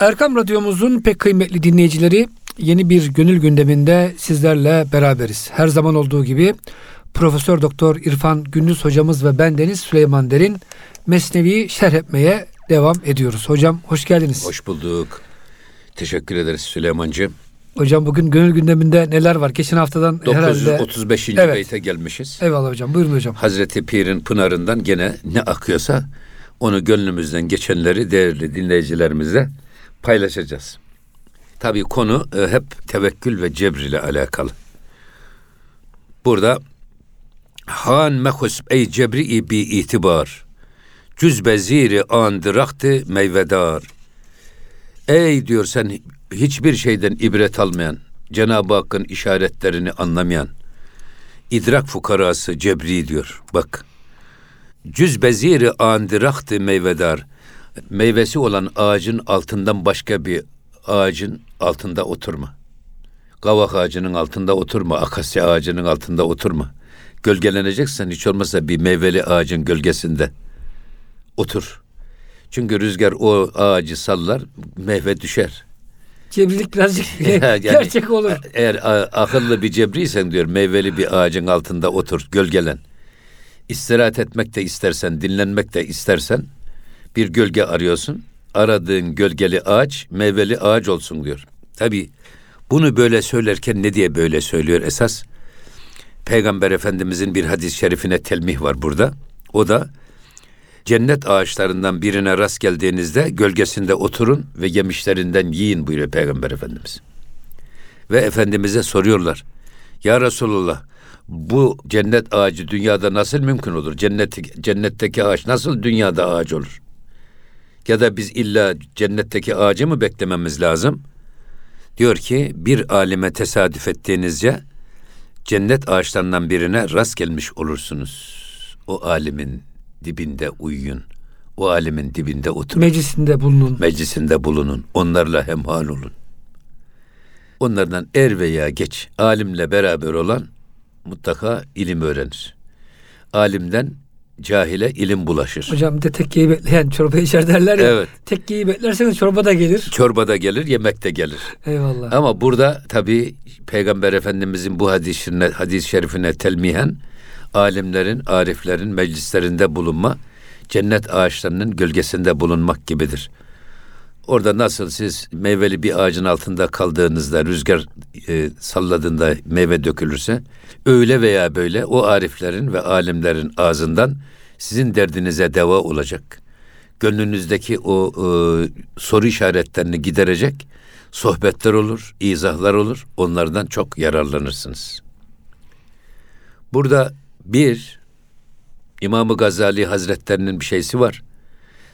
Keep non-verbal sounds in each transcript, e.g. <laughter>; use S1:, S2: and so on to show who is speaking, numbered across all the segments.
S1: Erkam Radyomuzun pek kıymetli dinleyicileri yeni bir gönül gündeminde sizlerle beraberiz. Her zaman olduğu gibi Profesör Doktor İrfan Gündüz hocamız ve bendeniz Süleyman Derin Mesnevi şerh etmeye devam ediyoruz. Hocam hoş geldiniz.
S2: Hoş bulduk. Teşekkür ederiz Süleymancığım.
S1: Hocam bugün gönül gündeminde neler var? Geçen haftadan
S2: 935.
S1: herhalde... Evet.
S2: beyte gelmişiz.
S1: Eyvallah hocam. Buyurun hocam.
S2: Hazreti Pir'in pınarından gene ne akıyorsa onu gönlümüzden geçenleri değerli dinleyicilerimizle paylaşacağız. Tabii konu e, hep tevekkül ve cebr ile alakalı. Burada Han mehus ey cebri bi itibar. Cüz beziri andıraktı meyvedar. Ey diyor sen hiçbir şeyden ibret almayan, Cenab-ı Hakk'ın işaretlerini anlamayan, idrak fukarası cebri diyor. Bak. Cüz beziri andirahtı meyvedar. Meyvesi olan ağacın altından başka bir ağacın altında oturma. Kavak ağacının altında oturma, akasya ağacının altında oturma. Gölgeleneceksen hiç olmazsa bir meyveli ağacın gölgesinde otur. Çünkü rüzgar o ağacı sallar, meyve düşer.
S1: Cebrilik birazcık <laughs> <laughs> yani, gerçek olur.
S2: Eğer akıllı bir cebriysen diyor meyveli bir ağacın altında otur, gölgelen. İstirahat etmek de istersen, dinlenmek de istersen bir gölge arıyorsun. Aradığın gölgeli ağaç meyveli ağaç olsun diyor. Tabi bunu böyle söylerken ne diye böyle söylüyor esas? Peygamber Efendimizin bir hadis-i şerifine telmih var burada. O da cennet ağaçlarından birine rast geldiğinizde gölgesinde oturun ve yemişlerinden yiyin buyuruyor Peygamber Efendimiz. Ve Efendimiz'e soruyorlar. Ya Resulullah bu cennet ağacı dünyada nasıl mümkün olur? Cennet, cennetteki ağaç nasıl dünyada ağaç olur? Ya da biz illa cennetteki ağacı mı beklememiz lazım? Diyor ki bir alime tesadüf ettiğinizce cennet ağaçlarından birine rast gelmiş olursunuz. O alimin dibinde uyuyun. O alimin dibinde oturun.
S1: Meclisinde bulunun.
S2: Meclisinde bulunun. Onlarla hemhal olun. Onlardan er veya geç alimle beraber olan mutlaka ilim öğrenir. Alimden cahile ilim bulaşır.
S1: Hocam de tekkeyi bekleyen çorba içer derler ya. Evet. Tekkeyi beklerseniz çorba da gelir.
S2: Çorba da gelir, yemek de gelir.
S1: Eyvallah.
S2: Ama burada tabi Peygamber Efendimizin bu hadis-i hadis şerifine telmihen alimlerin, ariflerin meclislerinde bulunma, cennet ağaçlarının gölgesinde bulunmak gibidir. Orada nasıl siz meyveli bir ağacın altında kaldığınızda rüzgar e, salladığında meyve dökülürse öyle veya böyle o ariflerin ve alimlerin ağzından sizin derdinize deva olacak. Gönlünüzdeki o e, soru işaretlerini giderecek sohbetler olur, izahlar olur. Onlardan çok yararlanırsınız. Burada bir, İmam-ı Gazali Hazretlerinin bir şeysi var.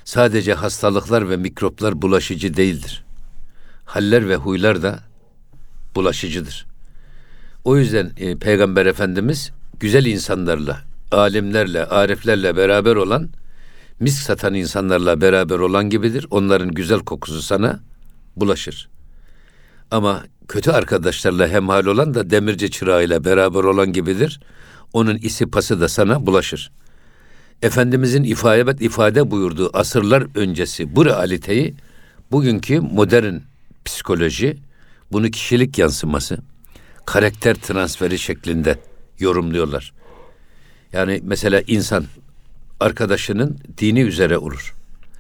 S2: Sadece hastalıklar ve mikroplar bulaşıcı değildir. Haller ve huylar da bulaşıcıdır. O yüzden e, Peygamber Efendimiz güzel insanlarla, alimlerle, ariflerle beraber olan, misk satan insanlarla beraber olan gibidir. Onların güzel kokusu sana bulaşır. Ama kötü arkadaşlarla hemhal olan da demirci çırağıyla beraber olan gibidir. Onun isi pası da sana bulaşır. Efendimizin ifade, ifade buyurduğu asırlar öncesi bu realiteyi bugünkü modern psikoloji bunu kişilik yansıması, karakter transferi şeklinde yorumluyorlar. Yani mesela insan arkadaşının dini üzere olur.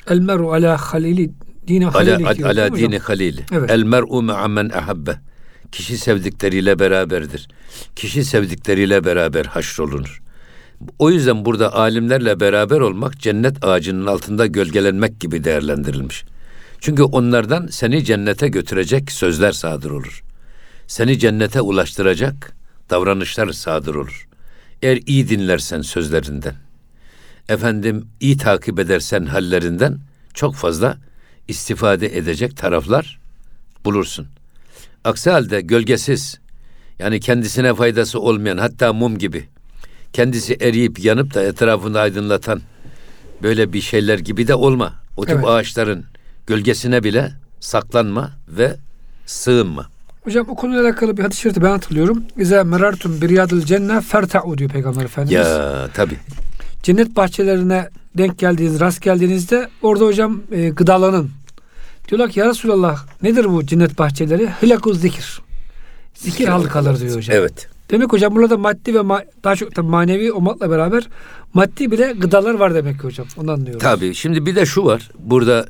S1: El meru ala halili dini halili.
S2: Ala, ala dini halili. Evet. El mer'u me'ammen ahabbe. Kişi sevdikleriyle beraberdir. Kişi sevdikleriyle beraber haşrolunur. O yüzden burada alimlerle beraber olmak cennet ağacının altında gölgelenmek gibi değerlendirilmiş. Çünkü onlardan seni cennete götürecek sözler sadır olur. Seni cennete ulaştıracak davranışlar sadır olur. Eğer iyi dinlersen sözlerinden, efendim iyi takip edersen hallerinden çok fazla istifade edecek taraflar bulursun. Aksi halde gölgesiz, yani kendisine faydası olmayan hatta mum gibi kendisi eriyip yanıp da etrafını aydınlatan böyle bir şeyler gibi de olma. O tip evet. ağaçların gölgesine bile saklanma ve sığınma.
S1: Hocam o konuyla alakalı bir hadis-i şerifi ben hatırlıyorum. İze merartum bir riyadil cenne ferta'u diyor Peygamber Efendimiz.
S2: Ya tabi.
S1: Cennet bahçelerine denk geldiğiniz, rast geldiğinizde orada hocam e, gıdalanın. Diyorlar ki ya Resulallah nedir bu cennet bahçeleri? Hilakuz zikir. Zikir halkaları diyor hocam.
S2: Evet.
S1: Demek hocam burada maddi ve ma- daha çok tabii manevi olmakla beraber maddi bile gıdalar var demek ki hocam. Ondan anlıyoruz.
S2: Tabii. Şimdi bir de şu var. Burada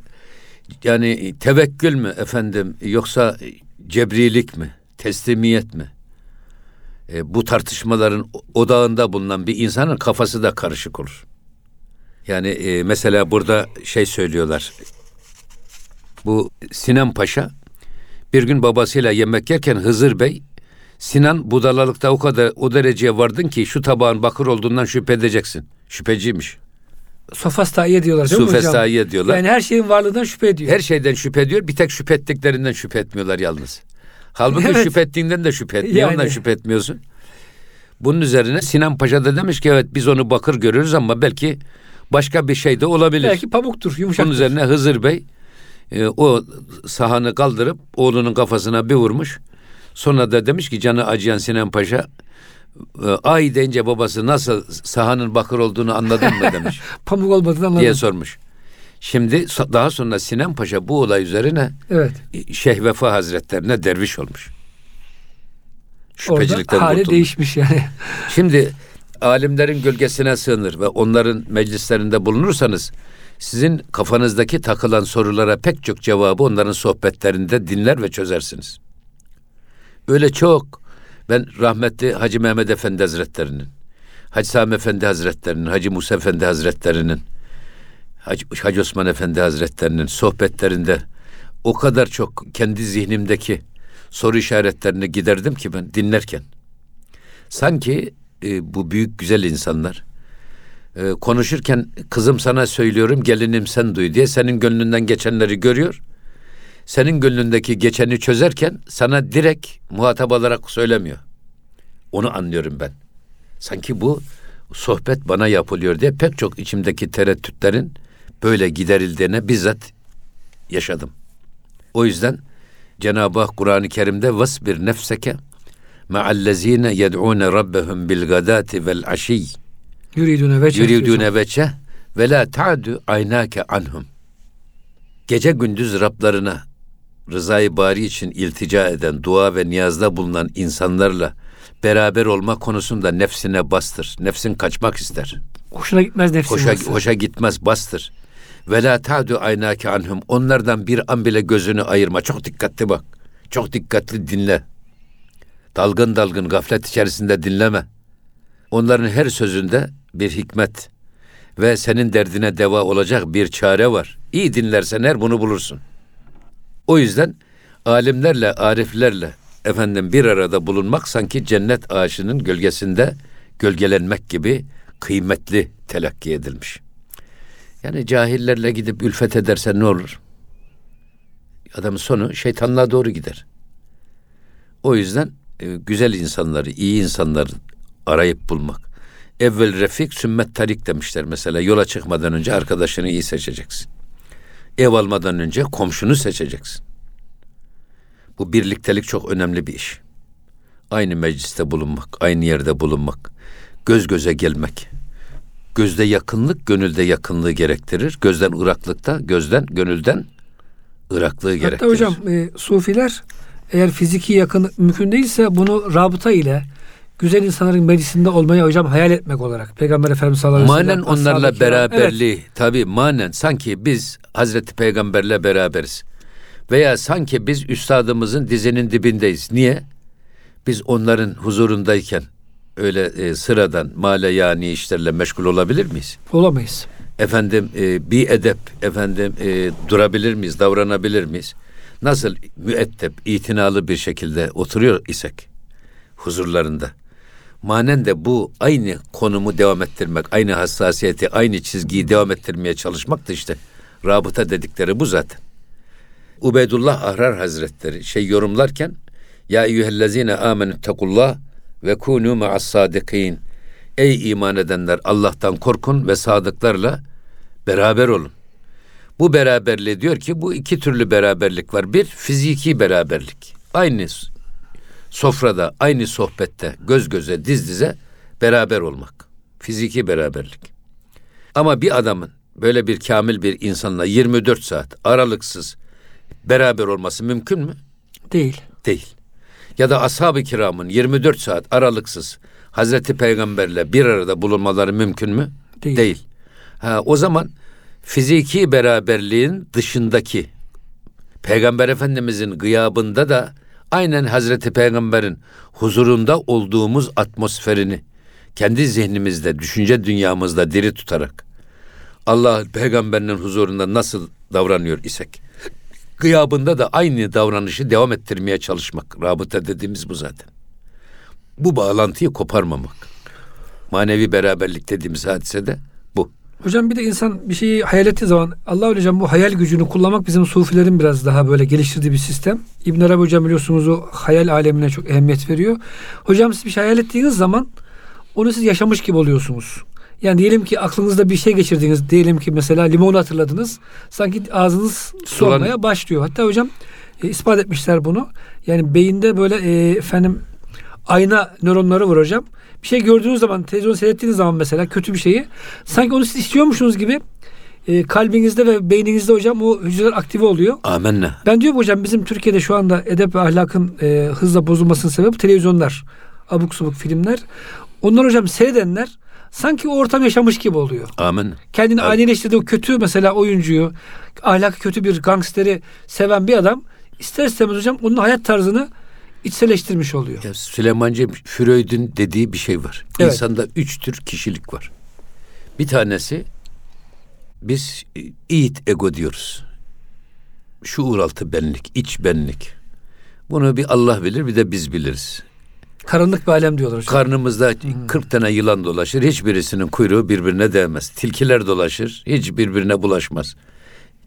S2: yani tevekkül mü efendim yoksa cebrilik mi? Teslimiyet mi? E, bu tartışmaların odağında bulunan bir insanın kafası da karışık olur. Yani e, mesela burada şey söylüyorlar. Bu Sinan Paşa bir gün babasıyla yemek yerken Hızır Bey Sinan budalalıkta o kadar o dereceye vardın ki şu tabağın bakır olduğundan şüphe edeceksin. Şüpheciymiş.
S1: Sofastaiye diyorlar değil mi hocam?
S2: Sufestaiye diyorlar.
S1: Yani her şeyin varlığından şüphe ediyor.
S2: Her şeyden şüphe ediyor. Bir tek şüphe ettiklerinden şüphe etmiyorlar yalnız. Halbuki
S1: Evet.
S2: şüphe ettiğinden de şüphe etmiyor.
S1: Yani.
S2: Ondan şüphe etmiyorsun. Bunun üzerine Sinan Paşa da demiş ki evet biz onu bakır görürüz ama belki başka bir şey de olabilir.
S1: Belki pamuktur, yumuşak.
S2: Bunun üzerine Hızır Bey e, o sahanı kaldırıp oğlunun kafasına bir vurmuş. Sonra da demiş ki canı acıyan Sinan Paşa e, ay deyince babası nasıl sahanın bakır olduğunu anladın mı demiş <laughs>
S1: Pamuk olmadığını anladım.
S2: diye sormuş. Şimdi daha sonra Sinan Paşa bu olay üzerine
S1: Evet.
S2: Şeyh Vefa Hazretlerine derviş olmuş.
S1: Orada
S2: Şüphecilikten
S1: hali
S2: kurtulmuş.
S1: değişmiş yani. <laughs>
S2: Şimdi alimlerin gölgesine sığınır ve onların meclislerinde bulunursanız sizin kafanızdaki takılan sorulara pek çok cevabı onların sohbetlerinde dinler ve çözersiniz. Öyle çok ben rahmetli Hacı Mehmet Efendi Hazretlerinin, Hacı Sami Efendi Hazretlerinin, Hacı Musa Efendi Hazretlerinin, Hacı, Hacı Osman Efendi Hazretlerinin sohbetlerinde o kadar çok kendi zihnimdeki soru işaretlerini giderdim ki ben dinlerken. Sanki e, bu büyük güzel insanlar e, konuşurken kızım sana söylüyorum gelinim sen duy diye senin gönlünden geçenleri görüyor. Senin gönlündeki geçeni çözerken sana direkt muhatap olarak söylemiyor. Onu anlıyorum ben. Sanki bu sohbet bana yapılıyor diye pek çok içimdeki tereddütlerin böyle giderildiğine bizzat yaşadım. O yüzden Cenab-ı Hak Kur'an-ı Kerim'de vasbir nefseke ma'allezine yed'une rabbehum bil gadati vel aşiy
S1: Yuridune ve
S2: yuridune veçe ve la ta'du aynake anhum. Gece gündüz Rablarına rızayı bari için iltica eden, dua ve niyazda bulunan insanlarla beraber olma konusunda nefsine bastır. Nefsin kaçmak ister.
S1: Hoşuna gitmez nefsin
S2: Hoşa,
S1: varsa.
S2: hoşa gitmez bastır. Ve la ta'du aynake anhum. Onlardan bir an bile gözünü ayırma. Çok dikkatli bak. Çok dikkatli dinle. Dalgın dalgın gaflet içerisinde dinleme. Onların her sözünde bir hikmet ve senin derdine deva olacak bir çare var. İyi dinlersen her bunu bulursun. O yüzden alimlerle, ariflerle efendim bir arada bulunmak sanki cennet ağaçının gölgesinde gölgelenmek gibi kıymetli telakki edilmiş. Yani cahillerle gidip ülfet edersen ne olur? Adamın sonu şeytanlığa doğru gider. O yüzden e, güzel insanları, iyi insanları arayıp bulmak. Evvel refik, sümmet tarik demişler mesela. Yola çıkmadan önce arkadaşını iyi seçeceksin. Ev almadan önce komşunu seçeceksin. Bu birliktelik çok önemli bir iş. Aynı mecliste bulunmak, aynı yerde bulunmak, göz göze gelmek. Gözde yakınlık, gönülde yakınlığı gerektirir. Gözden ıraklıkta, gözden, gönülden ıraklığı gerektirir.
S1: Hatta hocam e, sufiler eğer fiziki yakın mümkün değilse bunu rabıta ile güzel insanların meclisinde olmayı hocam hayal etmek olarak. Peygamber Efendimiz sallallahu aleyhi ve
S2: Manen
S1: sellem.
S2: onlarla
S1: ashab-ı kiram. Evet.
S2: beraberliği tabi manen sanki biz Hazreti Peygamberle beraberiz. Veya sanki biz üstadımızın dizinin dibindeyiz. Niye? Biz onların huzurundayken öyle e, sıradan male yani işlerle meşgul olabilir miyiz?
S1: Olamayız.
S2: Efendim e, bir edep efendim e, durabilir miyiz, davranabilir miyiz? Nasıl müeddep, itinalı bir şekilde oturuyor isek huzurlarında. Manen de bu aynı konumu devam ettirmek, aynı hassasiyeti, aynı çizgiyi devam ettirmeye çalışmak da işte rabıta dedikleri bu zaten. Ubeydullah Ahrar Hazretleri şey yorumlarken Ya eyyühellezine amenü tekullah ve kunu ma'as sadikin. Ey iman edenler Allah'tan korkun ve sadıklarla beraber olun. Bu beraberliği diyor ki bu iki türlü beraberlik var. Bir fiziki beraberlik. Aynı sofrada, aynı sohbette, göz göze, diz dize beraber olmak. Fiziki beraberlik. Ama bir adamın böyle bir kamil bir insanla 24 saat aralıksız beraber olması mümkün mü?
S1: Değil.
S2: Değil. Ya da ashab-ı kiramın 24 saat aralıksız Hazreti Peygamberle bir arada bulunmaları mümkün mü?
S1: Değil.
S2: Ha, o zaman fiziki beraberliğin dışındaki Peygamber Efendimizin gıyabında da aynen Hazreti Peygamber'in huzurunda olduğumuz atmosferini kendi zihnimizde, düşünce dünyamızda diri tutarak Allah peygamberinin huzurunda nasıl davranıyor isek gıyabında da aynı davranışı devam ettirmeye çalışmak. Rabıta dediğimiz bu zaten. Bu bağlantıyı koparmamak. Manevi beraberlik dediğimiz hadise de bu.
S1: Hocam bir de insan bir şeyi hayal ettiği zaman Allah hocam bu hayal gücünü kullanmak bizim sufilerin biraz daha böyle geliştirdiği bir sistem. İbn Arabi hocam biliyorsunuz o hayal alemine çok ehemmiyet veriyor. Hocam siz bir şey hayal ettiğiniz zaman onu siz yaşamış gibi oluyorsunuz. Yani diyelim ki aklınızda bir şey geçirdiniz. Diyelim ki mesela limonu hatırladınız. Sanki ağzınız solmaya başlıyor. Hatta hocam e, ispat etmişler bunu. Yani beyinde böyle e, efendim ayna nöronları var hocam. Bir şey gördüğünüz zaman, televizyon seyrettiğiniz zaman mesela kötü bir şeyi sanki onu siz istiyormuşsunuz gibi e, kalbinizde ve beyninizde hocam o hücreler aktive oluyor.
S2: Amenna.
S1: Ben diyorum hocam bizim Türkiye'de şu anda edep ve ahlakın e, hızla bozulmasının sebebi televizyonlar. Abuk subuk filmler. Onlar hocam seyredenler sanki o ortam yaşamış gibi oluyor.
S2: Amenna.
S1: Kendini
S2: Tabii.
S1: aynıleştirdiği o kötü mesela oyuncuyu, ahlakı kötü bir gangsteri seven bir adam ister istemez hocam onun hayat tarzını içselleştirmiş oluyor.
S2: Ya Süleymancığım Freud'un dediği bir şey var.
S1: Evet.
S2: İnsanda üç tür kişilik var. Bir tanesi biz id ego diyoruz. Şuuraltı benlik, iç benlik. Bunu bir Allah bilir bir de biz biliriz.
S1: Karanlık bir alem diyorlar hocam.
S2: Karnımızda 40 tane yılan dolaşır. Hiçbirisinin kuyruğu birbirine değmez. Tilkiler dolaşır. Hiç birbirine bulaşmaz.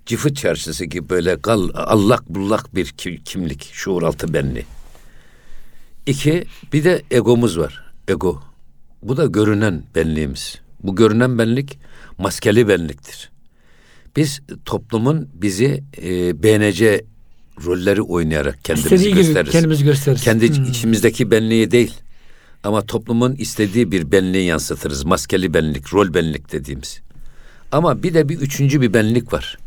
S2: Cifıt çarşısı gibi böyle gal, allak bullak bir ki- kimlik. Şuuraltı benliği. İki, bir de egomuz var. Ego. Bu da görünen benliğimiz. Bu görünen benlik maskeli benliktir. Biz toplumun bizi e, beğeneceği rolleri oynayarak kendimizi
S1: İstediği
S2: gösteririz.
S1: kendimizi gösteririz.
S2: Kendi
S1: Hmm.
S2: içimizdeki benliği değil. Ama toplumun istediği bir benliği yansıtırız. Maskeli benlik, rol benlik dediğimiz. Ama bir de bir üçüncü bir benlik var.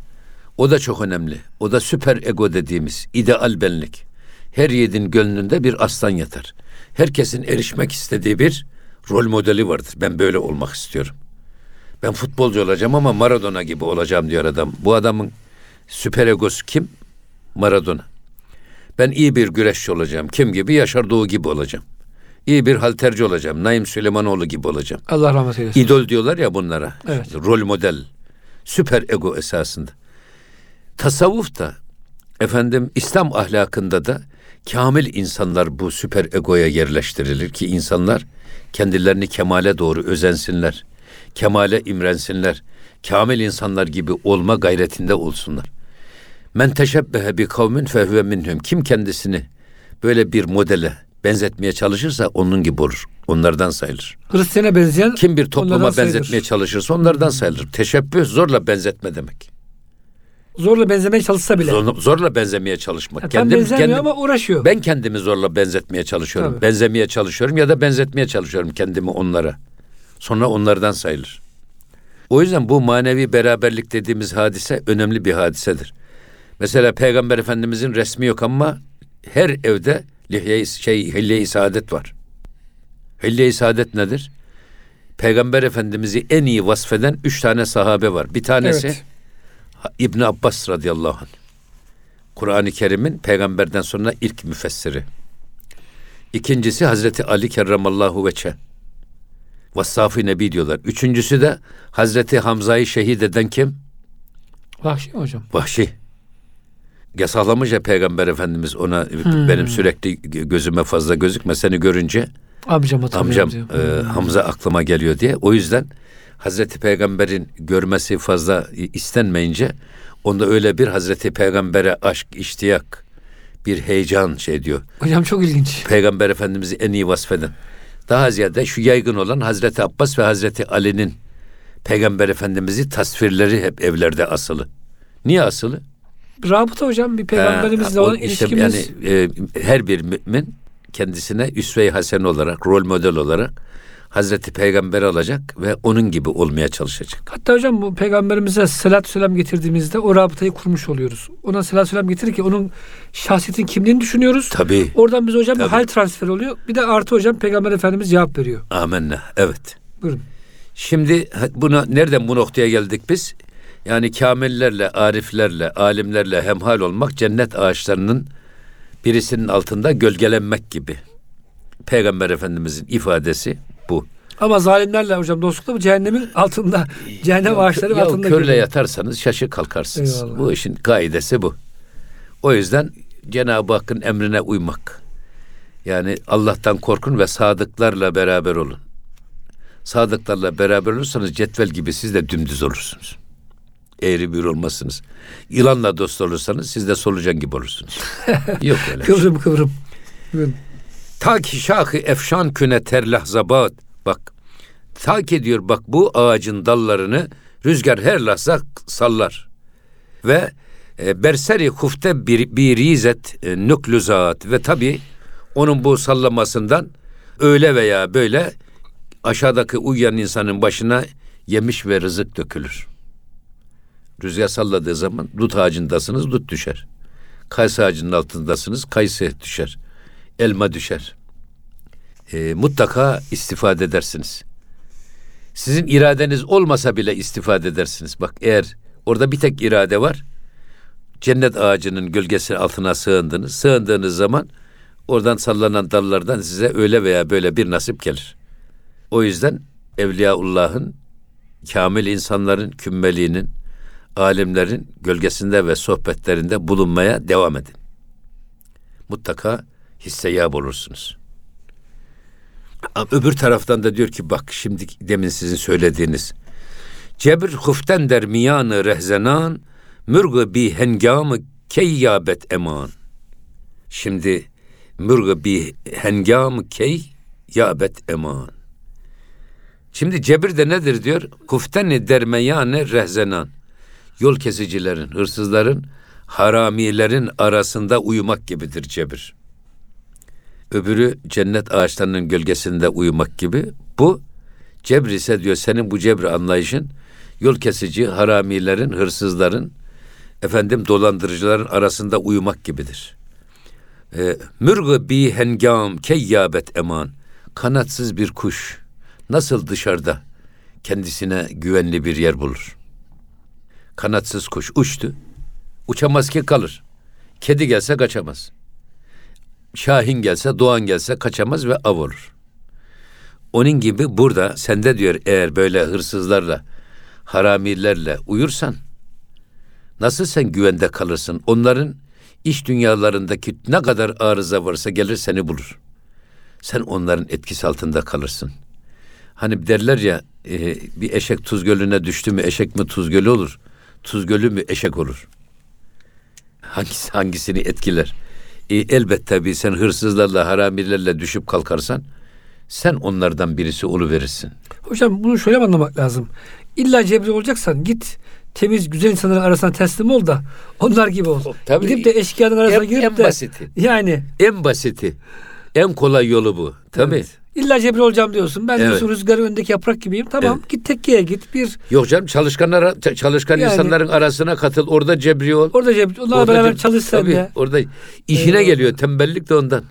S2: O da çok önemli. O da süper ego dediğimiz ideal benlik. Her yiğidin gönlünde bir aslan yatar. Herkesin erişmek istediği bir rol modeli vardır. Ben böyle olmak istiyorum. Ben futbolcu olacağım ama Maradona gibi olacağım diyor adam. Bu adamın süper egosu kim? Maradona. Ben iyi bir güreşçi olacağım. Kim gibi? Yaşar Doğu gibi olacağım. İyi bir halterci olacağım. Naim Süleymanoğlu gibi olacağım.
S1: Allah rahmet eylesin.
S2: İdol diyorlar ya bunlara.
S1: Evet.
S2: Rol model. Süper ego esasında. Tasavvuf da efendim İslam ahlakında da kamil insanlar bu süper egoya yerleştirilir ki insanlar kendilerini kemale doğru özensinler. Kemale imrensinler. Kamil insanlar gibi olma gayretinde olsunlar. Men teşebbehe bi kavmin fehve minhum. Kim kendisini böyle bir modele benzetmeye çalışırsa onun gibi olur. Onlardan sayılır.
S1: Hristiyan'a benzeyen
S2: Kim bir topluma
S1: onlardan sayılır.
S2: benzetmeye çalışırsa onlardan sayılır. Teşebbüh zorla benzetme demek.
S1: Zorla benzemeye çalışsa bile.
S2: Zorla, zorla benzemeye çalışmak.
S1: Ya tam benzemiyor ama uğraşıyor.
S2: ben kendimi zorla benzetmeye çalışıyorum.
S1: Tabii.
S2: Benzemeye çalışıyorum ya da benzetmeye çalışıyorum kendimi onlara. Sonra onlardan sayılır. O yüzden bu manevi beraberlik dediğimiz hadise önemli bir hadisedir. Mesela Peygamber Efendimizin resmi yok ama her evde lihye şey hilye-i saadet var. Hilye-i saadet nedir? Peygamber Efendimiz'i en iyi vasfeden üç tane sahabe var. Bir tanesi
S1: Evet.
S2: İbn Abbas radıyallahu anh. Kur'an-ı Kerim'in peygamberden sonra ilk müfessiri. İkincisi Hazreti Ali kerramallahu veçe. Vassafı Nebi diyorlar. Üçüncüsü de Hazreti Hamza'yı şehit eden kim?
S1: Vahşi hocam?
S2: Vahşi. Yasaklamış ya Peygamber Efendimiz ona benim sürekli gözüme fazla gözükme seni görünce
S1: Amcam
S2: amcam e, Hamza aklıma geliyor diye. O yüzden Hazreti Peygamber'in görmesi fazla istenmeyince onda öyle bir Hazreti Peygamber'e aşk, iştiyak, bir heyecan şey diyor.
S1: Hocam çok ilginç.
S2: Peygamber Efendimiz'i en iyi vasfeden. Daha ziyade şu yaygın olan Hazreti Abbas ve Hazreti Ali'nin Peygamber Efendimiz'i tasvirleri hep evlerde asılı. Niye asılı?
S1: Rabıta hocam bir peygamberimizle
S2: Ha,
S1: olan
S2: işte
S1: ilişkimiz.
S2: Yani e, her bir mümin kendisine üsve-i hasen olarak, rol model olarak Hazreti Peygamber alacak ve onun gibi olmaya çalışacak.
S1: Hatta hocam bu peygamberimize selatü selam getirdiğimizde o rabıtayı kurmuş oluyoruz. Ona selatü selam getirirken onun şahsiyetin kimliğini düşünüyoruz.
S2: Tabii.
S1: Oradan biz hocam bir hal transferi oluyor. Bir de artı hocam peygamber efendimiz cevap veriyor.
S2: Amenna. Evet.
S1: Buyurun.
S2: Şimdi buna nereden bu noktaya geldik biz? Yani kamillerle, ariflerle, alimlerle hemhal olmak cennet ağaçlarının birisinin altında gölgelenmek gibi. Peygamber Efendimizin ifadesi.
S1: Ama zalimlerle hocam dostlukla bu cehennemin altında. <laughs> Cehennem ağaçları
S2: ya
S1: altında.
S2: körle
S1: görüyor.
S2: yatarsanız şaşı kalkarsınız.
S1: Eyvallah.
S2: Bu işin kaidesi bu. O yüzden Cenab-ı Hakk'ın emrine uymak. Yani Allah'tan korkun ve sadıklarla beraber olun. Sadıklarla beraber olursanız cetvel gibi siz de dümdüz olursunuz. Eğri bir olmazsınız. Yılanla dost olursanız siz de solucan gibi olursunuz. <laughs> Yok öyle. şey.
S1: Kıvrım kıvrım.
S2: Ta ki şahı efşan küne terlahzabat. Bak. Ta ki diyor bak bu ağacın dallarını rüzgar her lahza sallar. Ve e, berseri hufte bir, bir rizet e, nüklüzat ve tabi onun bu sallamasından öyle veya böyle aşağıdaki uyuyan insanın başına yemiş ve rızık dökülür. Rüzgar salladığı zaman dut ağacındasınız dut düşer. Kayısı ağacının altındasınız kayısı düşer. Elma düşer. E, mutlaka istifade edersiniz. Sizin iradeniz olmasa bile istifade edersiniz. Bak eğer orada bir tek irade var. Cennet ağacının gölgesi altına sığındınız. Sığındığınız zaman oradan sallanan dallardan size öyle veya böyle bir nasip gelir. O yüzden Evliyaullah'ın, kamil insanların kümmeliğinin, alimlerin gölgesinde ve sohbetlerinde bulunmaya devam edin. Mutlaka hisseyab olursunuz. Öbür taraftan da diyor ki bak şimdi demin sizin söylediğiniz Cebr huften der miyanı rehzenan mürgü bi hengamı keyyabet eman. Şimdi mürgü bi hengamı key yabet eman. Şimdi cebir de nedir diyor? Hufteni dermeyane rehzenan. Yol kesicilerin, hırsızların, haramilerin arasında uyumak gibidir cebir. Öbürü cennet ağaçlarının gölgesinde uyumak gibi. Bu cebr ise diyor senin bu cebr anlayışın yol kesici, haramilerin, hırsızların, efendim dolandırıcıların arasında uyumak gibidir. E, Mürgü bi hengam keyyabet eman. Kanatsız bir kuş nasıl dışarıda kendisine güvenli bir yer bulur? Kanatsız kuş uçtu. Uçamaz ki kalır. Kedi gelse kaçamaz. Şahin gelse, Doğan gelse kaçamaz ve av olur. Onun gibi burada sende diyor eğer böyle hırsızlarla, haramilerle uyursan nasıl sen güvende kalırsın? Onların iş dünyalarındaki ne kadar arıza varsa gelir seni bulur. Sen onların etkisi altında kalırsın. Hani derler ya e, bir eşek tuz gölüne düştü mü eşek mi tuz gölü olur? Tuz gölü mü eşek olur? Hangisi hangisini etkiler? E, elbette tabii sen hırsızlarla, haramilerle düşüp kalkarsan sen onlardan birisi oluverirsin.
S1: Hocam bunu şöyle anlamak lazım? İlla cebri olacaksan git temiz güzel insanların arasına teslim ol da onlar gibi ol.
S2: Tabii.
S1: Gidip de eşkıyanın arasına
S2: En-
S1: girip
S2: en
S1: de
S2: basiti.
S1: yani
S2: En basiti, en kolay yolu bu. Tabii.
S1: evet. İlla cebri olacağım diyorsun. Ben
S2: Evet.
S1: diyorsun rüzgarın önündeki yaprak gibiyim. Tamam git tekkiye git bir
S2: Yok canım çalışkanlara, ç- çalışkan
S1: Yani-
S2: insanların arasına katıl. Orada cebri ol.
S1: orada cebri onlarla
S2: Orada
S1: beraber
S2: ceb-
S1: çalış sen
S2: Tabii,
S1: de.
S2: Orada işine
S1: Eyvallah.
S2: geliyor. Tembellik de ondan.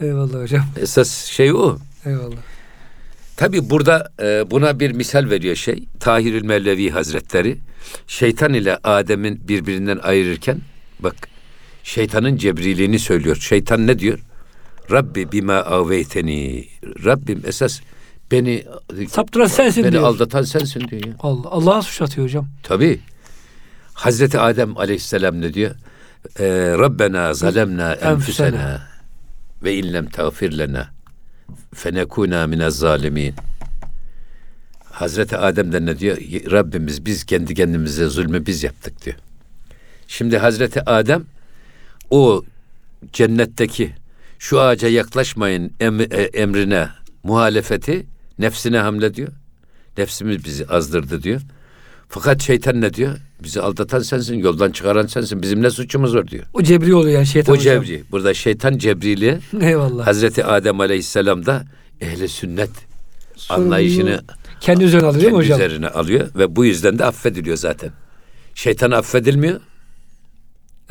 S1: Eyvallah hocam.
S2: Esas şey o.
S1: Eyvallah.
S2: Tabi burada e, buna bir misal veriyor şey. Tahirül Mevlevi Hazretleri şeytan ile Adem'in birbirinden ayırırken bak şeytanın cebriliğini söylüyor. Şeytan ne diyor? Rabbi bima aveyteni. Rabbim esas beni
S1: Saptıran sensin
S2: beni
S1: diyor.
S2: aldatan sensin diyor ya.
S1: Allah Allah'a suç atıyor hocam.
S2: Tabi. Hazreti Adem aleyhisselam ne diyor? Ee, Rabbena zalemna enfusena ve illem tağfir lena fenekuna minez zalimin. Hazreti Adem de ne diyor? Rabbimiz biz kendi kendimize zulmü biz yaptık diyor. Şimdi Hazreti Adem o cennetteki şu ağaca yaklaşmayın e, emrine muhalefeti nefsine hamle diyor. Nefsimiz bizi azdırdı diyor. Fakat şeytan ne diyor? Bizi aldatan sensin, yoldan çıkaran sensin. Bizim ne suçumuz var diyor.
S1: O cebri oluyor yani şeytan
S2: O
S1: hocam.
S2: cebri. Burada şeytan cebrili. <laughs>
S1: Eyvallah.
S2: Hazreti Adem Aleyhisselam da ehli sünnet anlayışını
S1: kendi üzerine alıyor
S2: kendi
S1: hocam?
S2: üzerine alıyor ve bu yüzden de affediliyor zaten. Şeytan affedilmiyor.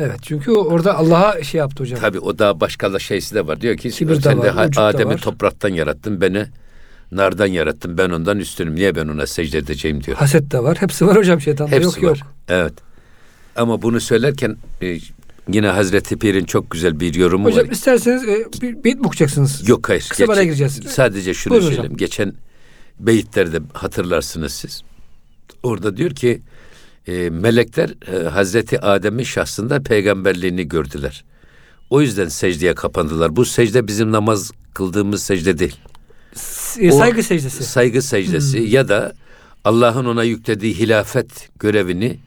S1: Evet çünkü orada Allah'a şey yaptı hocam.
S2: Tabii o daha başka da şeysi de var. Diyor ki
S1: Kibir de
S2: sen de
S1: var, da
S2: Adem'i
S1: var."
S2: topraktan yarattın, beni nardan yarattın. Ben ondan üstünüm. Niye ben ona secde edeceğim diyor.
S1: Haset de var. Hepsi var hocam şeytanda.
S2: Hepsi
S1: yok
S2: var.
S1: yok.
S2: Evet. Ama bunu söylerken e, yine Hazreti Pir'in çok güzel bir yorumu
S1: Hocam
S2: var.
S1: isterseniz e, bir beyit mi okuyacaksınız?
S2: Yok hayır.
S1: Kısa araya gireceğiz.
S2: Sadece şunu
S1: Buyurun hocam.
S2: söyleyeyim. Geçen beyitlerde hatırlarsınız siz. Orada diyor ki e, melekler e, Hazreti Adem'in şahsında peygamberliğini gördüler. O yüzden secdeye kapandılar. Bu secde bizim namaz kıldığımız secde değil.
S1: E,
S2: O-
S1: saygı secdesi.
S2: Saygı secdesi ya da Allah'ın ona yüklediği hilafet görevini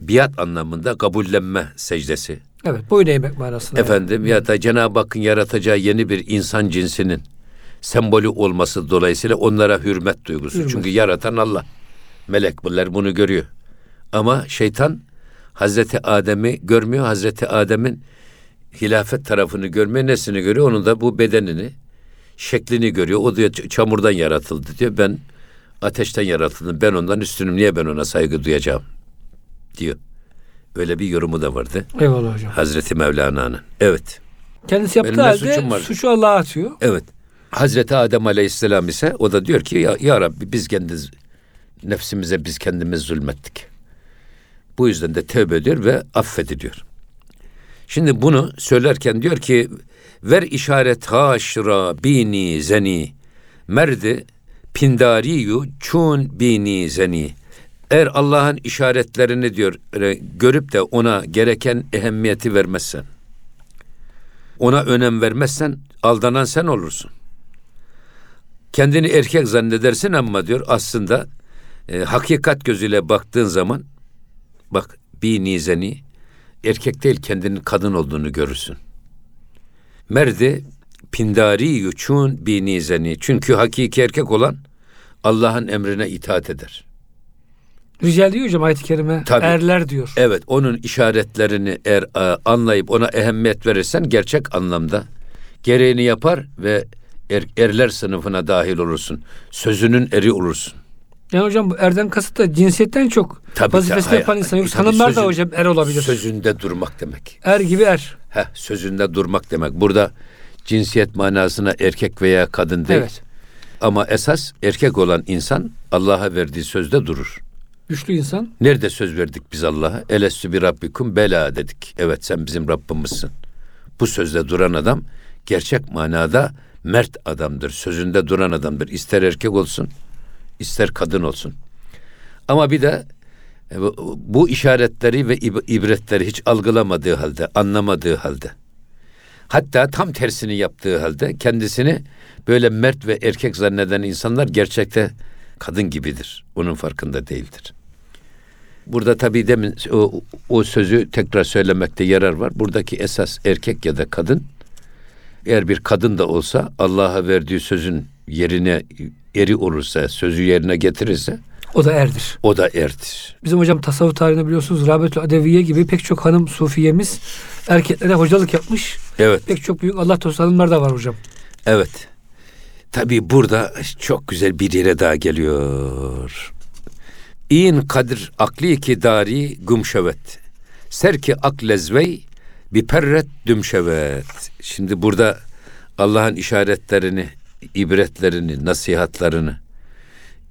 S2: biat anlamında kabullenme secdesi.
S1: Evet boyun eğmek manasında.
S2: Efendim ya da Cenab-ı Hakk'ın yaratacağı yeni bir insan cinsinin sembolü olması dolayısıyla onlara hürmet duygusu.
S1: Hürmet.
S2: Çünkü yaratan Allah. Melek bunlar bunu görüyor. Ama şeytan Hazreti Adem'i görmüyor. Hazreti Adem'in hilafet tarafını görmüyor. Nesini görüyor? Onun da bu bedenini, şeklini görüyor. O diyor çamurdan yaratıldı diyor. Ben ateşten yaratıldım. Ben ondan üstünüm. Niye ben ona saygı duyacağım? diyor. Böyle bir yorumu da vardı.
S1: Eyvallah hocam.
S2: Hazreti Mevlana'nın. Evet.
S1: Kendisi yaptığı
S2: Benim
S1: halde suçu Allah'a atıyor.
S2: Evet. Hazreti Adem Aleyhisselam ise o da diyor ki ya, ya Rabbi biz kendi nefsimize biz kendimiz zulmettik. Bu yüzden de tövbe ediyor ve affediliyor. Şimdi bunu söylerken diyor ki ver işaret haşra bini zeni merdi pindariyu çun bini zeni eğer Allah'ın işaretlerini diyor e, görüp de ona gereken ehemmiyeti vermezsen ona önem vermezsen aldanan sen olursun. Kendini erkek zannedersin ama diyor aslında e, hakikat gözüyle baktığın zaman bak bir nizeni erkek değil kendinin kadın olduğunu görürsün. Merdi pindari yuçun bir nizeni. Çünkü hakiki erkek olan Allah'ın emrine itaat eder.
S1: Rical diyor hocam ayet-i kerime.
S2: Tabii.
S1: Erler diyor.
S2: Evet onun işaretlerini eğer e, anlayıp ona ehemmiyet verirsen gerçek anlamda gereğini yapar ve er- erler sınıfına dahil olursun. Sözünün eri olursun.
S1: Yani hocam bu erden kasıt da cinsiyetten çok
S2: Tabii,
S1: vazifesini
S2: tabii,
S1: yapan insan.
S2: tabii,
S1: Yoksa hanımlar da
S2: sözün-
S1: hocam er olabilir.
S2: Sözünde durmak demek.
S1: Er gibi er.
S2: Heh, sözünde durmak demek. Burada cinsiyet manasına erkek veya kadın değil.
S1: Evet.
S2: Ama esas erkek olan insan Allah'a verdiği sözde durur.
S1: Güçlü insan.
S2: Nerede söz verdik biz Allah'a? Elestü bir rabbikum bela dedik. Evet sen bizim Rabbimizsin. Bu sözde duran adam gerçek manada mert adamdır. Sözünde duran adamdır. İster erkek olsun, ister kadın olsun. Ama bir de e, bu- işaretleri ve ib- ibretleri hiç algılamadığı halde, anlamadığı halde, hatta tam tersini yaptığı halde kendisini böyle mert ve erkek zanneden insanlar gerçekte kadın gibidir. Onun farkında değildir. Burada tabii demin o, o sözü tekrar söylemekte yarar var. Buradaki esas erkek ya da kadın eğer bir kadın da olsa Allah'a verdiği sözün yerine eri olursa, sözü yerine getirirse
S1: O da erdir.
S2: o da erdir.
S1: Bizim hocam tasavvuf tarihinde biliyorsunuz Rabetül Adeviye gibi pek çok hanım sufiyemiz erkeklere hocalık yapmış.
S2: Evet,
S1: Pek çok büyük Allah dostu hanımlar da var hocam.
S2: evet. Tabii burada çok güzel bir yere daha geliyor. İn kadir akli ki dari gumşevet. Serki aklezvey bir perret dümşevet. Şimdi burada Allah'ın işaretlerini, ibretlerini, nasihatlarını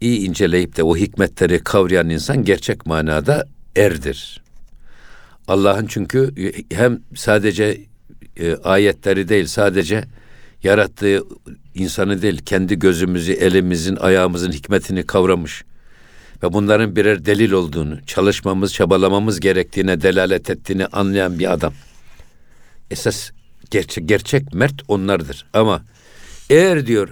S2: iyi inceleyip de o hikmetleri kavrayan insan gerçek manada erdir. Allah'ın çünkü hem sadece e, ayetleri değil sadece yarattığı insanı değil kendi gözümüzü, elimizin, ayağımızın hikmetini kavramış ve bunların birer delil olduğunu, çalışmamız, çabalamamız gerektiğine delalet ettiğini anlayan bir adam. Esas gerçek, gerçek mert onlardır. Ama eğer diyor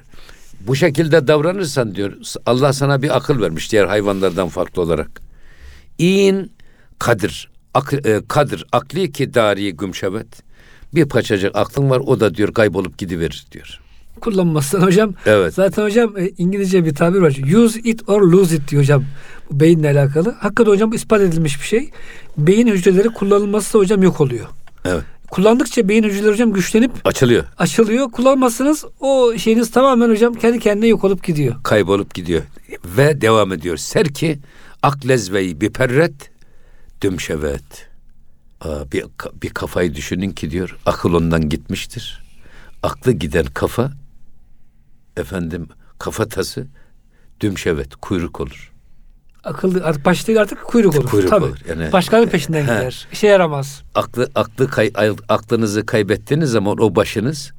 S2: bu şekilde davranırsan diyor Allah sana bir akıl vermiş diğer hayvanlardan farklı olarak. İn kadir, ak, e, kadir akli ki dari gümşevet. Bir paçacık aklın var o da diyor kaybolup gidiverir diyor.
S1: Kullanmazsan hocam.
S2: Evet.
S1: Zaten hocam e, İngilizce bir tabir var. Use it or lose it diyor hocam. Bu beyinle alakalı. Hakikaten hocam ispat edilmiş bir şey. Beyin hücreleri kullanılmazsa hocam yok oluyor.
S2: Evet.
S1: Kullandıkça beyin hücreleri hocam güçlenip
S2: Açılıyor.
S1: açılıyor. Kullanmazsanız o şeyiniz tamamen hocam kendi kendine yok olup gidiyor.
S2: Kaybolup gidiyor. Ve devam ediyor. Ser ki aklezveyi bir perret dümşevet. Aa, bir, bir kafayı düşünün ki diyor akıl ondan gitmiştir. Aklı giden kafa efendim kafatası dümşevet kuyruk olur.
S1: Akıllı artık baş değil artık kuyruk olur.
S2: Kuyruk
S1: Tabii.
S2: olur. Yani-
S1: Başkanın peşinden
S2: He.
S1: gider. İşe yaramaz.
S2: Aklı aklı kay, aklınızı kaybettiğiniz zaman o başınız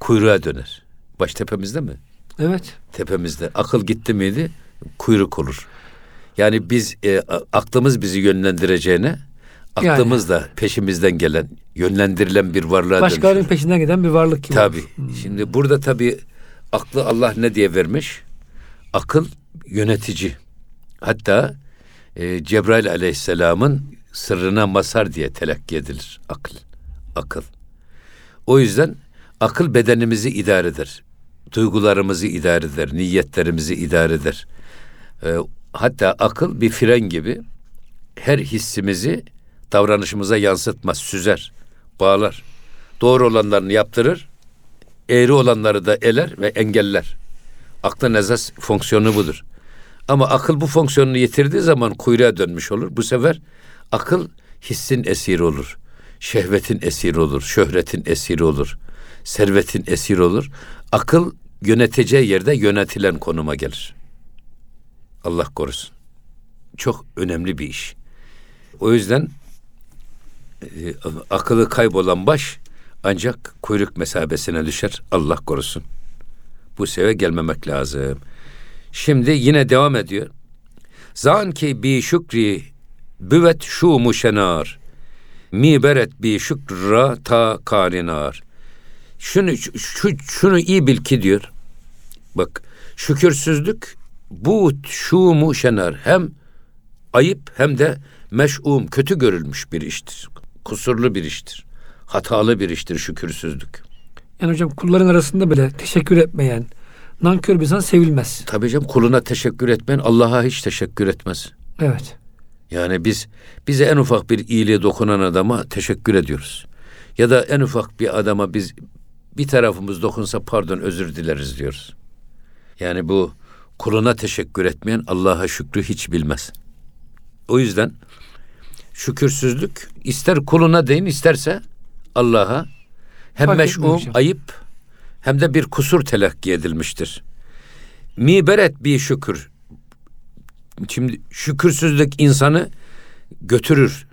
S2: kuyruğa döner. Baş tepemizde mi?
S1: Evet.
S2: tepemizde. Akıl gitti miydi kuyruk olur. Yani biz e, aklımız bizi yönlendireceğine aklımız da peşimizden gelen yönlendirilen bir varlığa
S1: Başkalarının
S2: dönüşür.
S1: peşinden giden bir varlık gibi.
S2: Tabi. Şimdi burada tabi aklı Allah ne diye vermiş? Akıl yönetici. Hatta e, Cebrail aleyhisselamın sırrına masar diye telakki edilir akıl. Akıl. O yüzden akıl bedenimizi idare eder. Duygularımızı idare eder, niyetlerimizi idare eder. E, hatta akıl bir fren gibi her hissimizi davranışımıza yansıtmaz, süzer, bağlar. Doğru olanlarını yaptırır, eğri olanları da eler ve engeller. Aklın esas fonksiyonu budur. Ama akıl bu fonksiyonunu yitirdiği zaman kuyruğa dönmüş olur. Bu sefer akıl hissin esiri olur. Şehvetin esiri olur. Şöhretin esiri olur. Servetin esiri olur. Akıl yöneteceği yerde yönetilen konuma gelir. Allah korusun. Çok önemli bir iş. O yüzden e, akıllı kaybolan baş ancak kuyruk mesabesine düşer. Allah korusun. Bu seve gelmemek lazım. Şimdi yine devam ediyor. Zan ki bi şükri büvet şu muşenar. Mi beret bi şükra ta karinar. Şunu şu, şunu iyi bil ki diyor. Bak şükürsüzlük bu şu muşenar hem ayıp hem de meş'um kötü görülmüş bir iştir. Kusurlu bir iştir. Hatalı bir iştir şükürsüzlük.
S1: Yani hocam kulların arasında bile teşekkür etmeyen, nankör bir insan sevilmez.
S2: Tabii canım kuluna teşekkür etmeyen Allah'a hiç teşekkür etmez.
S1: Evet.
S2: Yani biz bize en ufak bir iyiliğe dokunan adama teşekkür ediyoruz. Ya da en ufak bir adama biz bir tarafımız dokunsa pardon özür dileriz diyoruz. Yani bu kuluna teşekkür etmeyen Allah'a şükrü hiç bilmez. O yüzden şükürsüzlük ister kuluna deyin isterse Allah'a hem
S1: Fark
S2: meş'um ayıp hem de bir kusur telakki edilmiştir. Miberet bir şükür. Şimdi şükürsüzlük insanı götürür.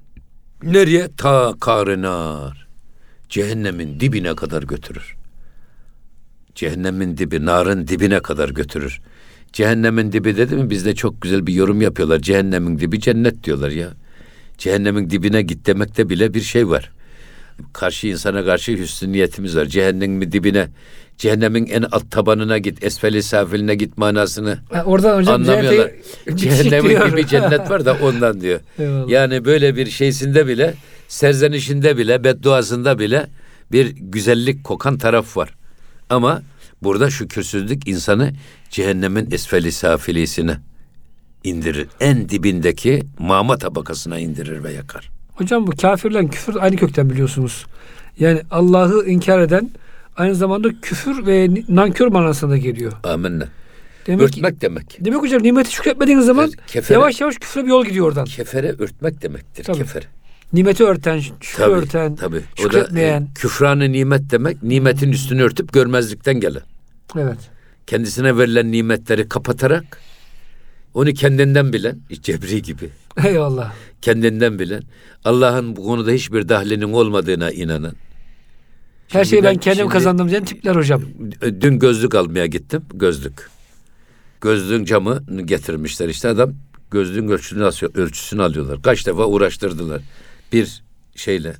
S2: Nereye? Ta karinar. Cehennemin dibine kadar götürür. Cehennemin dibi, narın dibine kadar götürür. Cehennemin dibi dedi mi bizde çok güzel bir yorum yapıyorlar. Cehennemin dibi cennet diyorlar ya. Cehennemin dibine git demekte bile bir şey var. Karşı insana karşı hüsnü niyetimiz var. Cehennemin dibine, cehennemin en alt tabanına git, esfeli safiline git manasını
S1: Ha, oradan hocam
S2: anlamıyorlar. <laughs> Cehennemin gibi cennet var da <laughs> ondan diyor.
S1: Eyvallah.
S2: Yani böyle bir şeysinde bile, serzenişinde bile, bedduasında bile bir güzellik kokan taraf var. Ama burada şükürsüzlük insanı cehennemin esfeli safilisine indirir. En dibindeki mama tabakasına indirir ve yakar.
S1: Hocam bu kafirle küfür aynı kökten biliyorsunuz. Yani Allah'ı inkar eden aynı zamanda küfür ve nankör manasına geliyor.
S2: Amenna.
S1: Demek ki,
S2: Örtmek demek.
S1: demek hocam nimeti şükretmediğiniz zaman
S2: kefere-
S1: yavaş yavaş küfre bir yol gidiyor oradan.
S2: Kefere örtmek demektir.
S1: Tabii.
S2: Kefere.
S1: Nimeti örten, şükrü
S2: Tabii,
S1: örten,
S2: tabii. O da e,
S1: şükretmeyen.
S2: küfranı nimet demek, nimetin üstünü örtüp görmezlikten gelen.
S1: Evet.
S2: Kendisine verilen nimetleri kapatarak onu kendinden bilen, <laughs> cebri gibi,
S1: Eyvallah.
S2: kendinden bilen, Allah'ın bu konuda hiçbir dahlinin olmadığına inanan.
S1: Her şeyi ben kendim
S2: şimdi-
S1: kazandım diyen tipler hocam.
S2: Dün gözlük almaya gittim, gözlük. Gözlüğün camını getirmişler işte adam gözlüğün ölçüsünü, ölçüsünü alıyorlar. Kaç defa uğraştırdılar. Bir şeyle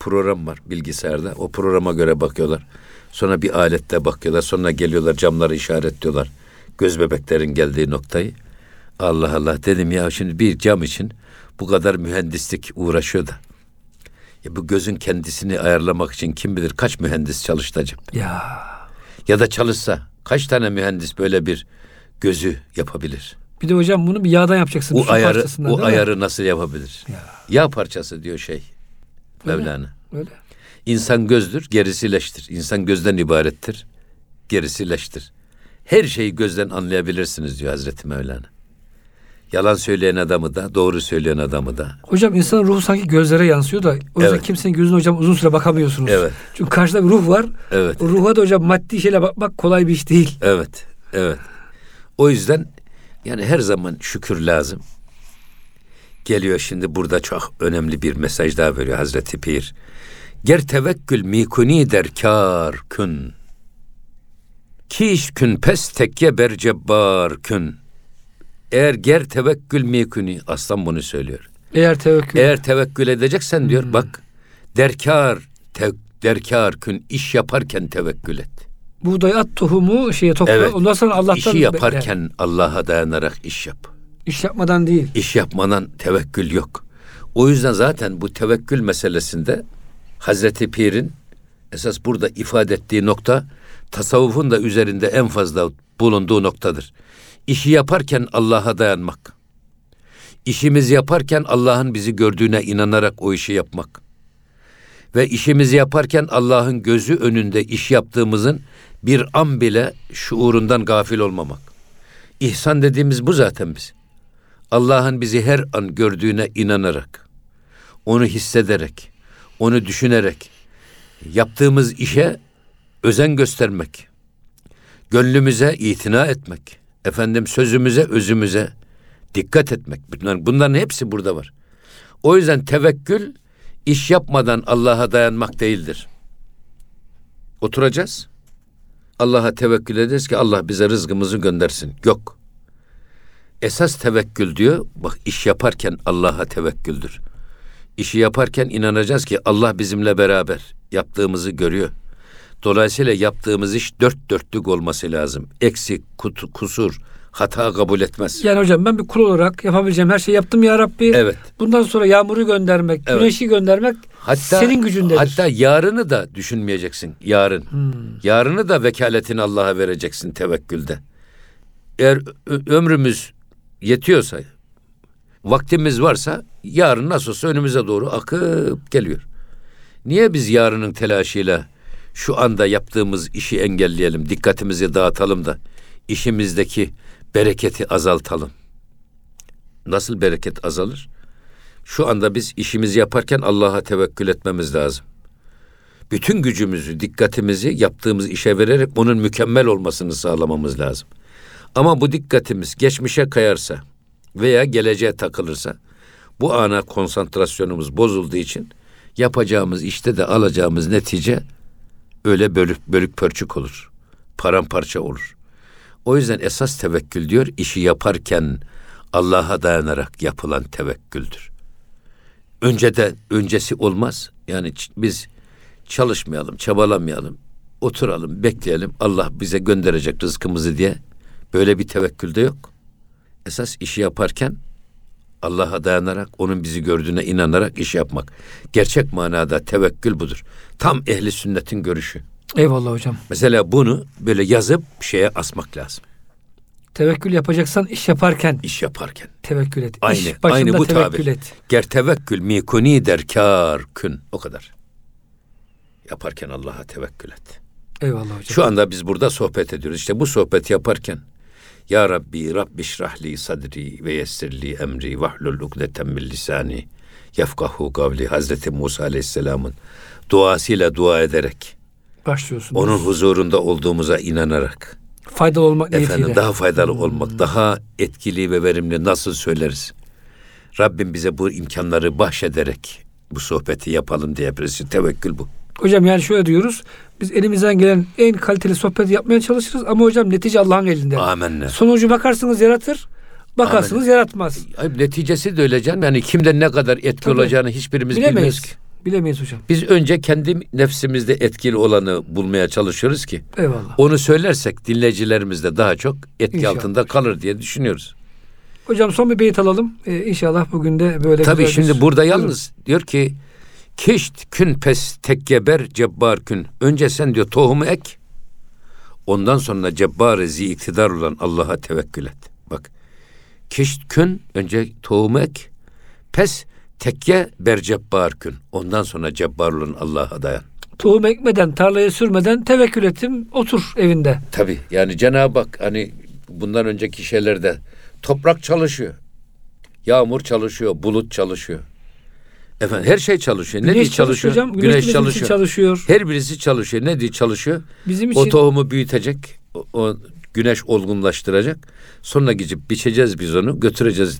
S2: program var bilgisayarda. O programa göre bakıyorlar. Sonra bir alette bakıyorlar. Sonra geliyorlar camları işaretliyorlar. Göz bebeklerin geldiği noktayı. Allah Allah dedim ya şimdi bir cam için bu kadar mühendislik uğraşıyor da. Ya bu gözün kendisini ayarlamak için kim bilir kaç mühendis çalıştı acaba?
S1: Ya
S2: Ya da çalışsa kaç tane mühendis böyle bir gözü yapabilir?
S1: bir de hocam bunu bir yağdan yapacaksın.
S2: O ayarı o
S1: değil mi?
S2: ayarı nasıl yapabilir?
S1: Ya.
S2: Yağ parçası diyor şey.
S1: Öyle.
S2: Mevlana.
S1: Öyle.
S2: İnsan gözdür, gerisi leştir. İnsan gözden ibarettir, gerisi leştir. Her şeyi gözden anlayabilirsiniz diyor Hazreti Mevlana. Yalan söyleyen adamı da, doğru söyleyen adamı da.
S1: Hocam insanın ruhu sanki gözlere yansıyor da o yüzden
S2: Evet.
S1: kimsenin gözüne hocam uzun süre bakamıyorsunuz.
S2: Evet.
S1: Çünkü karşıda bir ruh var.
S2: Evet.
S1: O ruha da hocam maddi şeyle bakmak kolay bir iş değil.
S2: Evet, evet. O yüzden yani her zaman şükür lazım. Geliyor şimdi burada çok önemli bir mesaj daha veriyor Hazreti Pir. Ger tevekkül mikuni der kar kün. Kiş kün pes tekke ber cebbar kün. Eğer ger tevekkül mikuni aslan bunu söylüyor.
S1: Eğer tevekkül.
S2: Eğer tevekkül edeceksen diyor bak derkar te, derkar kün iş yaparken tevekkül et.
S1: Buğday at tohumu şeye topla.
S2: Evet.
S1: Ondan sonra Allah'tan
S2: İşi
S1: bekle.
S2: yaparken Allah'a dayanarak iş yap.
S1: iş yapmadan değil.
S2: İş yapmadan tevekkül yok. O yüzden zaten bu tevekkül meselesinde Hazreti Pir'in esas burada ifade ettiği nokta tasavvufun da üzerinde en fazla bulunduğu noktadır. İşi yaparken Allah'a dayanmak. İşimizi yaparken Allah'ın bizi gördüğüne inanarak o işi yapmak. Ve işimizi yaparken Allah'ın gözü önünde iş yaptığımızın bir an bile şuurundan gafil olmamak. İhsan dediğimiz bu zaten biz. Allah'ın bizi her an gördüğüne inanarak, onu hissederek, onu düşünerek, yaptığımız işe özen göstermek, gönlümüze itina etmek, efendim sözümüze, özümüze dikkat etmek. Bunların, bunların hepsi burada var. O yüzden tevekkül iş yapmadan Allah'a dayanmak değildir. Oturacağız. Allah'a tevekkül ederiz ki Allah bize rızkımızı göndersin. Yok. Esas tevekkül diyor. Bak iş yaparken Allah'a tevekküldür. İşi yaparken inanacağız ki Allah bizimle beraber yaptığımızı görüyor. Dolayısıyla yaptığımız iş dört dörtlük olması lazım. Eksik, kutu, kusur, hata kabul etmez.
S1: Yani hocam ben bir kul olarak yapabileceğim her şeyi yaptım ya Rabbi.
S2: Evet.
S1: Bundan sonra yağmuru göndermek,
S2: Evet.
S1: güneşi göndermek
S2: Hatta
S1: senin gücündedir.
S2: Hatta yarını da düşünmeyeceksin. Yarın.
S1: Hmm.
S2: Yarını da vekaletini Allah'a vereceksin tevekkülde. Eğer ömrümüz yetiyorsa, vaktimiz varsa yarın nasıl olsa önümüze doğru akıp geliyor. Niye biz yarının telaşıyla şu anda yaptığımız işi engelleyelim, dikkatimizi dağıtalım da işimizdeki bereketi azaltalım? Nasıl bereket azalır? Şu anda biz işimizi yaparken Allah'a tevekkül etmemiz lazım. Bütün gücümüzü, dikkatimizi yaptığımız işe vererek onun mükemmel olmasını sağlamamız lazım. Ama bu dikkatimiz geçmişe kayarsa veya geleceğe takılırsa bu ana konsantrasyonumuz bozulduğu için yapacağımız işte de alacağımız netice öyle bölük, bölük pörçük olur. Paramparça olur. O yüzden esas tevekkül diyor işi yaparken Allah'a dayanarak yapılan tevekküldür. Önceden öncesi olmaz. Yani biz çalışmayalım, çabalamayalım. Oturalım, bekleyelim. Allah bize gönderecek rızkımızı diye böyle bir tevekkül de yok. Esas işi yaparken Allah'a dayanarak, onun bizi gördüğüne inanarak iş yapmak. Gerçek manada tevekkül budur. Tam ehli sünnetin görüşü.
S1: Eyvallah hocam.
S2: Mesela bunu böyle yazıp şeye asmak lazım.
S1: Tevekkül yapacaksan iş yaparken
S2: İş yaparken.
S1: tevekkül et.
S2: Aynı,
S1: İş başında
S2: aynı bu
S1: tevekkül
S2: tabir.
S1: et.
S2: Ger tevekkül mikuni der kar kün. O kadar. Yaparken Allah'a tevekkül et.
S1: Eyvallah hocam.
S2: Şu anda biz burada sohbet ediyoruz. İşte bu sohbet yaparken Ya Rabbi Rabbi şrahli sadri ve yessirli emri vahlul ukdeten min lisani yefkahu kavli Hazreti Musa Aleyhisselam'ın duasıyla dua ederek
S1: Başlıyorsunuz.
S2: onun huzurunda olduğumuza inanarak
S1: Faydalı olmak niyetiyle.
S2: efendim daha faydalı olmak, daha etkili ve verimli nasıl söyleriz? Rabbim bize bu imkanları bahşederek bu sohbeti yapalım diye birisi tevekkül bu.
S1: Hocam yani şöyle diyoruz. Biz elimizden gelen en kaliteli sohbeti yapmaya çalışırız ama hocam netice Allah'ın elinde.
S2: Amenna.
S1: Sonucu bakarsınız yaratır, bakarsınız yaratmaz.
S2: Ay, neticesi de öyle canım. Yani kimden ne kadar etki
S1: Tabii.
S2: olacağını hiçbirimiz bilmiyoruz
S1: Bilemeyiz.
S2: ki.
S1: Bilemeyiz hocam.
S2: Biz önce kendi nefsimizde etkili olanı bulmaya çalışıyoruz ki
S1: Eyvallah.
S2: onu söylersek dinleyicilerimiz de daha çok etki
S1: İnşallah.
S2: altında kalır diye düşünüyoruz.
S1: Hocam son bir beyit alalım. Ee, inşallah bugün de böyle
S2: Tabii
S1: güzel bir-
S2: şimdi burada
S1: Buyurun.
S2: yalnız diyor ki Kişt kün pes tekkeber cebbar kün. Önce sen diyor tohumu ek. Ondan sonra cebbar zi iktidar olan Allah'a tevekkül et. Bak. Kişt kün önce tohumu ek. Pes tekke ber cebbar kün. Ondan sonra cebbar olan Allah'a dayan.
S1: Tohum ekmeden, tarlaya sürmeden tevekkül ettim. Otur evinde.
S2: Tabii yani Cenab-ı Hak hani bundan önceki şeylerde toprak çalışıyor. Yağmur çalışıyor, bulut çalışıyor. Efendim her şey çalışıyor. Ne
S1: Güneş
S2: diye çalışıyor?
S1: Hocam. Güneş,
S2: Güneş çalışıyor.
S1: çalışıyor.
S2: Her birisi çalışıyor. Ne diye çalışıyor?
S1: Bizim için
S2: O tohumu büyütecek. O, o güneş olgunlaştıracak. Sonra gidip biçeceğiz biz onu. Götüreceğiz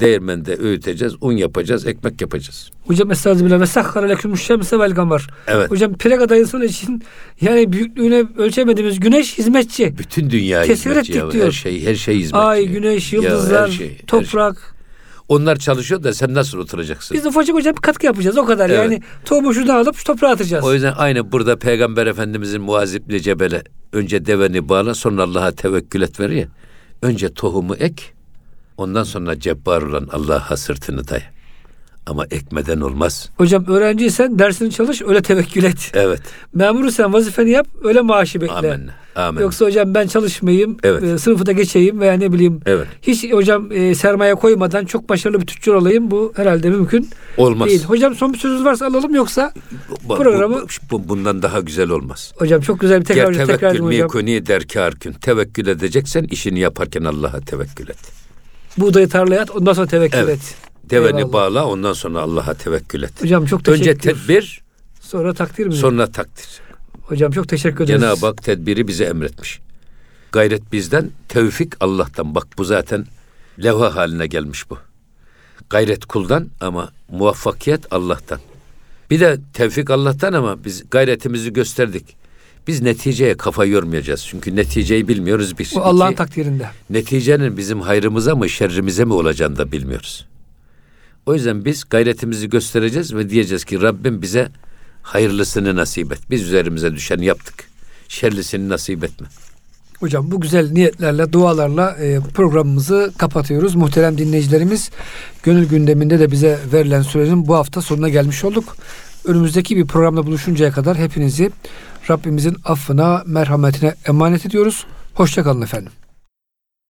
S2: değirmende öğüteceğiz. Un yapacağız, ekmek yapacağız.
S1: Hocam estağfirullah ve sakhara leküm şemse vel kamer.
S2: Evet.
S1: Hocam Prega'da insan için yani büyüklüğüne ölçemediğimiz güneş hizmetçi.
S2: Bütün dünya
S1: Tesir
S2: hizmetçi
S1: ettik
S2: ya.
S1: diyor.
S2: Her şey, her şey hizmetçi.
S1: Ay, güneş,
S2: Ya, her
S1: yıldızlar,
S2: şey, her şey. Onlar çalışıyor da sen nasıl oturacaksın?
S1: Biz ufacık hocam bir katkı yapacağız o kadar.
S2: Evet.
S1: Yani tohumu şuradan alıp şu toprağa atacağız.
S2: O yüzden aynı burada Peygamber Efendimizin muazipli cebele önce deveni bağla sonra Allah'a tevekkül et ver ya. Önce tohumu ek ondan sonra cebbar olan Allah'a sırtını daya. Ama ekmeden olmaz.
S1: Hocam öğrenciysen dersini çalış öyle tevekkül et.
S2: Evet.
S1: Memursan vazifeni yap öyle maaşı bekle.
S2: Amin. Amin.
S1: Yoksa hocam ben çalışmayayım,
S2: Evet.
S1: e, sınıfı da geçeyim veya ne bileyim
S2: Evet.
S1: hiç hocam e, sermaye koymadan çok başarılı bir tüccar olayım bu herhalde mümkün
S2: Olmaz.
S1: değil. Hocam son bir sözünüz varsa alalım yoksa
S2: Bu- bu-
S1: programı-
S2: bu- bundan daha güzel olmaz.
S1: hocam çok güzel bir tekrar
S2: Ger
S1: tekrar
S2: tevekkül
S1: hocam.
S2: mikuni der kârkün. Tevekkül edeceksen işini yaparken Allah'a tevekkül et.
S1: Buğdayı tarlaya at ondan sonra tevekkül
S2: Evet.
S1: et.
S2: Deveni
S1: Eyvallah.
S2: bağla ondan sonra Allah'a tevekkül et.
S1: Hocam çok teşekkür
S2: Önce tedbir
S1: Sonra takdir mi?
S2: sonra takdir.
S1: Hocam çok teşekkür ederiz.
S2: Cenab-ı Hak tedbiri bize emretmiş. Gayret bizden, tevfik Allah'tan. Bak bu zaten levha haline gelmiş bu. Gayret kuldan ama muvaffakiyet Allah'tan. Bir de tevfik Allah'tan ama biz gayretimizi gösterdik. Biz neticeye kafa yormayacağız. Çünkü neticeyi bilmiyoruz biz.
S1: Bu Allah'ın takdirinde.
S2: neticenin bizim hayrımıza mı şerrimize mi olacağını da bilmiyoruz. O yüzden biz gayretimizi göstereceğiz ve diyeceğiz ki Rabbim bize hayırlısını nasip et. Biz üzerimize düşeni yaptık. Şerlisini nasip etme.
S1: Hocam bu güzel niyetlerle, dualarla e, programımızı kapatıyoruz. Muhterem dinleyicilerimiz, gönül gündeminde de bize verilen sürenin bu hafta sonuna gelmiş olduk. Önümüzdeki bir programda buluşuncaya kadar hepinizi Rabbimizin affına, merhametine emanet ediyoruz. Hoşçakalın efendim.